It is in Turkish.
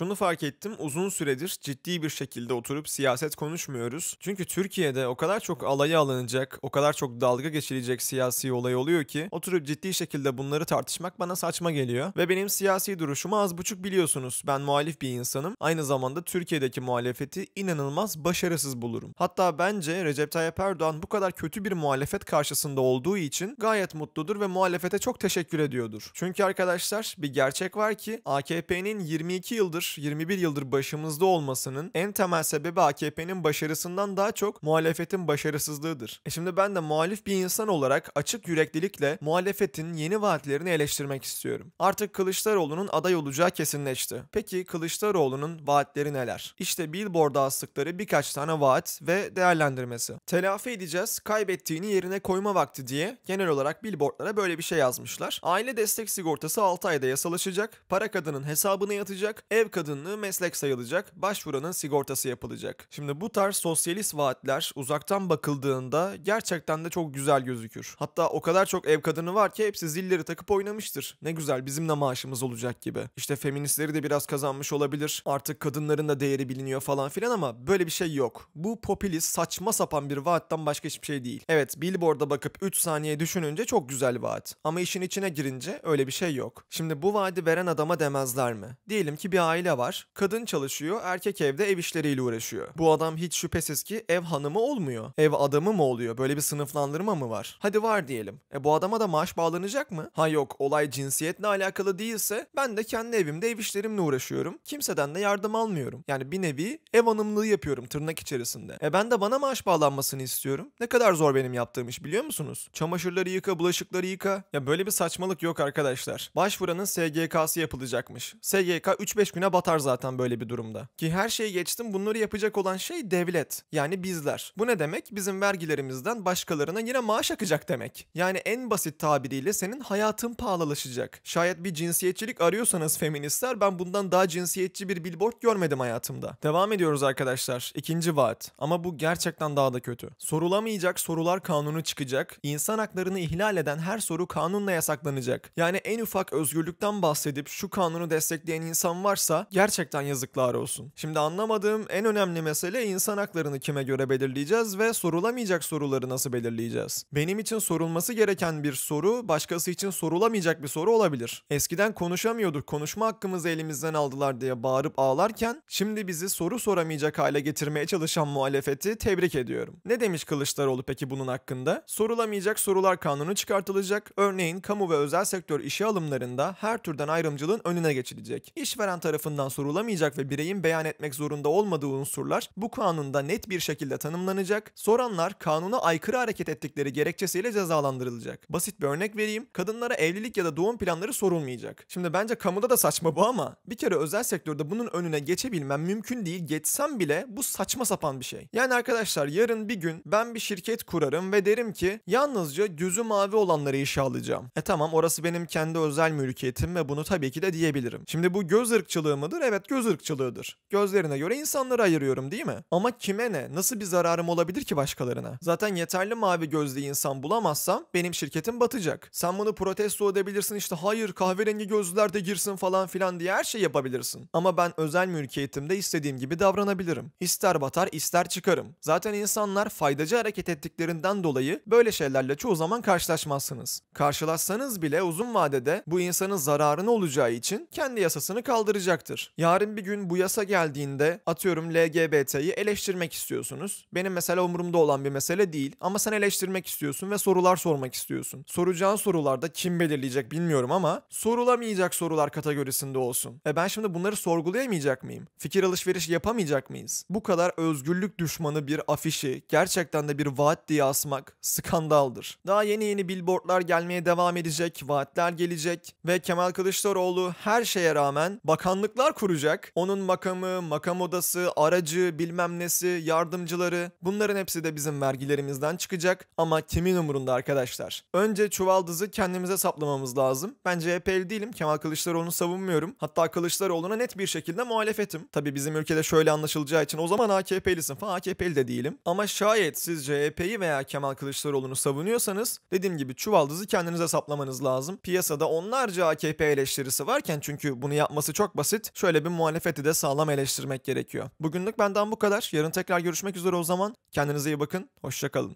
Şunu fark ettim uzun süredir ciddi bir şekilde oturup siyaset konuşmuyoruz. Çünkü Türkiye'de o kadar çok alaya alınacak, o kadar çok dalga geçilecek siyasi olay oluyor ki oturup ciddi şekilde bunları tartışmak bana saçma geliyor. Ve benim siyasi duruşumu az buçuk biliyorsunuz. Ben muhalif bir insanım. Aynı zamanda Türkiye'deki muhalefeti inanılmaz başarısız bulurum. Hatta bence Recep Tayyip Erdoğan bu kadar kötü bir muhalefet karşısında olduğu için gayet mutludur ve muhalefete çok teşekkür ediyordur. Çünkü arkadaşlar bir gerçek var ki AKP'nin 22 yıldır, 21 yıldır başımızda olmasının en temel sebebi AKP'nin başarısından daha çok muhalefetin başarısızlığıdır. E şimdi ben de muhalif bir insan olarak açık yüreklilikle muhalefetin yeni vaatlerini eleştirmek istiyorum. Artık Kılıçdaroğlu'nun aday olacağı kesinleşti. Peki Kılıçdaroğlu'nun vaatleri neler? İşte billboard'a astıkları birkaç tane vaat ve değerlendirmesi. Telafi edeceğiz, kaybettiğini yerine koyma vakti diye genel olarak billboardlara böyle bir şey yazmışlar. Aile destek sigortası 6 ayda yasalaşacak, para kadının hesabına yatacak, ev kadınlığı meslek sayılacak, başvuranın sigortası yapılacak. Şimdi bu tarz sosyalist vaatler uzaktan bakıldığında gerçekten de çok güzel gözükür. Hatta o kadar çok ev kadını var ki hepsi zilleri takıp oynamıştır. Ne güzel bizim de maaşımız olacak gibi. İşte feministleri de biraz kazanmış olabilir. Artık kadınların da değeri biliniyor falan filan ama böyle bir şey yok. Bu popülist saçma sapan bir vaatten başka hiçbir şey değil. Evet billboard'a bakıp 3 saniye düşününce çok güzel vaat. Ama işin içine girince öyle bir şey yok. Şimdi bu vaadi veren adama demezler mi? Diyelim ki bir aile var. Kadın çalışıyor, erkek evde ev işleriyle uğraşıyor. Bu adam hiç şüphesiz ki ev hanımı olmuyor. Ev adamı mı oluyor? Böyle bir sınıflandırma mı var? Hadi var diyelim. E bu adama da maaş bağlanacak mı? Ha yok olay cinsiyetle alakalı değilse ben de kendi evimde ev işlerimle uğraşıyorum. Kimseden de yardım almıyorum. Yani bir nevi ev hanımlığı yapıyorum tırnak içerisinde. E ben de bana maaş bağlanmasını istiyorum. Ne kadar zor benim yaptığım iş biliyor musunuz? Çamaşırları yıka, bulaşıkları yıka. Ya böyle bir saçmalık yok arkadaşlar. Başvuranın SGK'sı yapılacakmış. SGK 3-5 güne batar zaten böyle bir durumda. Ki her şeyi geçtim bunları yapacak olan şey devlet. Yani bizler. Bu ne demek? Bizim vergilerimizden başkalarına yine maaş akacak demek. Yani en basit tabiriyle senin hayatın pahalılaşacak. Şayet bir cinsiyetçilik arıyorsanız feministler ben bundan daha cinsiyetçi bir billboard görmedim hayatımda. Devam ediyoruz arkadaşlar. İkinci vaat. Ama bu gerçekten daha da kötü. Sorulamayacak sorular kanunu çıkacak. İnsan haklarını ihlal eden her soru kanunla yasaklanacak. Yani en ufak özgürlükten bahsedip şu kanunu destekleyen insan varsa gerçekten yazıklar olsun. Şimdi anlamadığım en önemli mesele insan haklarını kime göre belirleyeceğiz ve sorulamayacak soruları nasıl belirleyeceğiz? Benim için sorulması gereken bir soru başkası için sorulamayacak bir soru olabilir. Eskiden konuşamıyorduk, konuşma hakkımızı elimizden aldılar diye bağırıp ağlarken şimdi bizi soru soramayacak hale getirmeye çalışan muhalefeti tebrik ediyorum. Ne demiş Kılıçdaroğlu peki bunun hakkında? Sorulamayacak sorular kanunu çıkartılacak. Örneğin kamu ve özel sektör işe alımlarında her türden ayrımcılığın önüne geçilecek. İşveren tarafından sorulamayacak ve bireyin beyan etmek zorunda olmadığı unsurlar bu kanunda net bir şekilde tanımlanacak. Soranlar kanuna aykırı hareket ettikleri gerekçesiyle cezalandırılacak. Basit bir örnek vereyim. Kadınlara evlilik ya da doğum planları sorulmayacak. Şimdi bence kamuda da saçma bu ama bir kere özel sektörde bunun önüne geçebilmem mümkün değil. Geçsem bile bu saçma sapan bir şey. Yani arkadaşlar yarın bir gün ben bir şirket kurarım ve derim ki yalnızca gözü mavi olanları işe alacağım. E tamam orası benim kendi özel mülkiyetim ve bunu tabii ki de diyebilirim. Şimdi bu göz ırkçılığı mıdır? Evet göz ırkçılığıdır. Gözlerine göre insanları ayırıyorum değil mi? Ama kime ne? Nasıl bir zararım olabilir ki başkalarına? Zaten yeterli mavi gözlü insan bulamazsam benim şirketim batacak. Sen bunu protesto edebilirsin işte hayır kahverengi gözlüler de girsin falan filan diye her şey yapabilirsin. Ama ben özel mülkiyetimde istediğim gibi davranabilirim. İster batar ister çıkarım. Zaten insanlar faydacı hareket ettiklerinden dolayı böyle şeylerle çoğu zaman karşılaşmazsınız. Karşılaşsanız bile uzun vadede bu insanın zararını olacağı için kendi yasasını kaldıracaktır. Yarın bir gün bu yasa geldiğinde atıyorum LGBT'yi eleştirmek istiyorsunuz. Benim mesela umurumda olan bir mesele değil ama sen eleştirmek istiyorsun ve sorular sormak istiyorsun. Soracağın sorularda kim belirleyecek bilmiyorum ama sorulamayacak sorular kategorisinde olsun. E ben şimdi bunları sorgulayamayacak mıyım? Fikir alışveriş yapamayacak mıyız? Bu kadar özgürlük düşmanı bir afişi gerçekten de bir vaat diye asmak skandaldır. Daha yeni yeni billboardlar gelmeye devam edecek, vaatler gelecek ve Kemal Kılıçdaroğlu her şeye rağmen bakanlıklar kuracak. Onun makamı, makam odası, aracı, bilmem nesi, yardımcıları bunların hepsi de bizim vergilerimizden çıkacak ama kimin umurunda arkadaşlar? Önce çuvaldızı kendimize saplamamız lazım. Ben CHP'li değilim. Kemal Kılıçdaroğlu'nu savunmuyorum. Hatta Kılıçdaroğlu'na net bir şekilde muhalefetim. Tabi bizim ülkede şöyle anlaşılacağı için o zaman AKP'lisin falan AKP'li de değilim. Ama şayet siz CHP'yi veya Kemal Kılıçdaroğlu'nu savunuyorsanız dediğim gibi çuvaldızı kendinize saplamanız lazım. Piyasada onlarca AKP eleştirisi varken çünkü bunu yapması çok basit. Şöyle bir muhalefeti de sağlam eleştirmek gerekiyor. Bugünlük benden bu kadar. Yarın tekrar görüşmek üzere o zaman. Kendinize iyi bakın. Hoşçakalın.